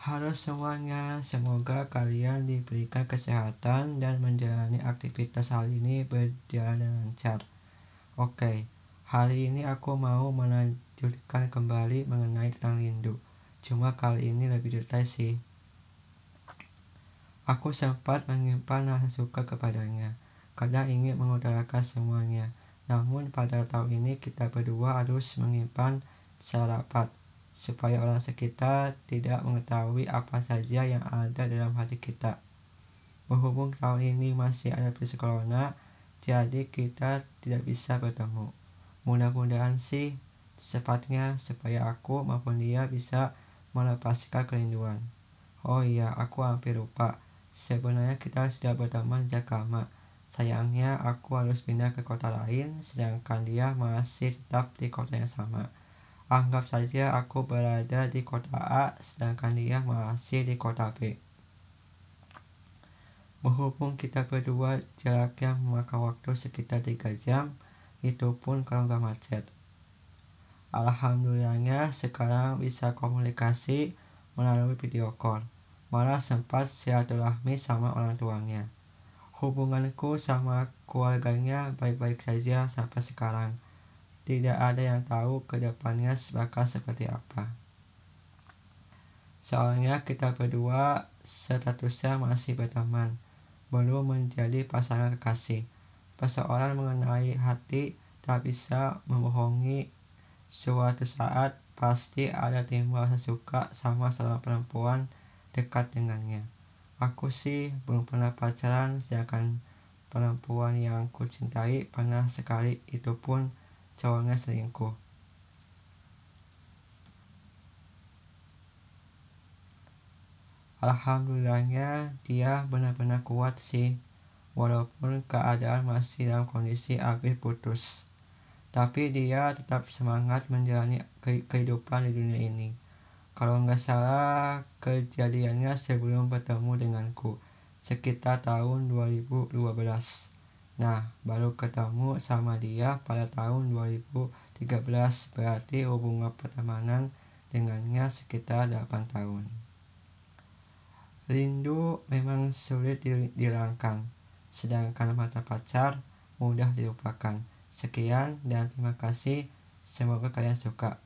Halo semuanya, semoga kalian diberikan kesehatan dan menjalani aktivitas hari ini berjalan lancar. Oke, hari ini aku mau melanjutkan kembali mengenai tentang rindu. Cuma kali ini lebih detail sih. Aku sempat menyimpan rasa suka kepadanya, kadang ingin mengutarakan semuanya. Namun pada tahun ini kita berdua harus menyimpan secara rapat supaya orang sekitar tidak mengetahui apa saja yang ada dalam hati kita. Berhubung tahun ini masih ada virus corona, jadi kita tidak bisa bertemu. Mudah-mudahan sih sepatnya supaya aku maupun dia bisa melepaskan kerinduan. Oh iya, aku hampir lupa. Sebenarnya kita sudah berteman sejak lama. Sayangnya aku harus pindah ke kota lain, sedangkan dia masih tetap di kota yang sama. Anggap saja aku berada di kota A, sedangkan dia masih di kota B. Berhubung kita berdua jaraknya memakan waktu sekitar 3 jam, itu pun kalau nggak macet. Alhamdulillahnya sekarang bisa komunikasi melalui video call. Malah sempat silaturahmi sama orang tuanya. Hubunganku sama keluarganya baik-baik saja sampai sekarang tidak ada yang tahu ke depannya bakal seperti apa. Soalnya kita berdua statusnya masih berteman, belum menjadi pasangan kekasih. Persoalan mengenai hati tak bisa membohongi suatu saat pasti ada timbul rasa suka sama seorang perempuan dekat dengannya. Aku sih belum pernah pacaran sedangkan perempuan yang ku cintai pernah sekali itu pun cowoknya selingkuh. Alhamdulillahnya dia benar-benar kuat sih. Walaupun keadaan masih dalam kondisi habis putus. Tapi dia tetap semangat menjalani kehidupan di dunia ini. Kalau nggak salah kejadiannya sebelum bertemu denganku sekitar tahun 2012 Nah, baru ketemu sama dia pada tahun 2013, berarti hubungan pertemanan dengannya sekitar 8 tahun. Rindu memang sulit dihilangkan, sedangkan mata pacar mudah dilupakan. Sekian dan terima kasih. Semoga kalian suka.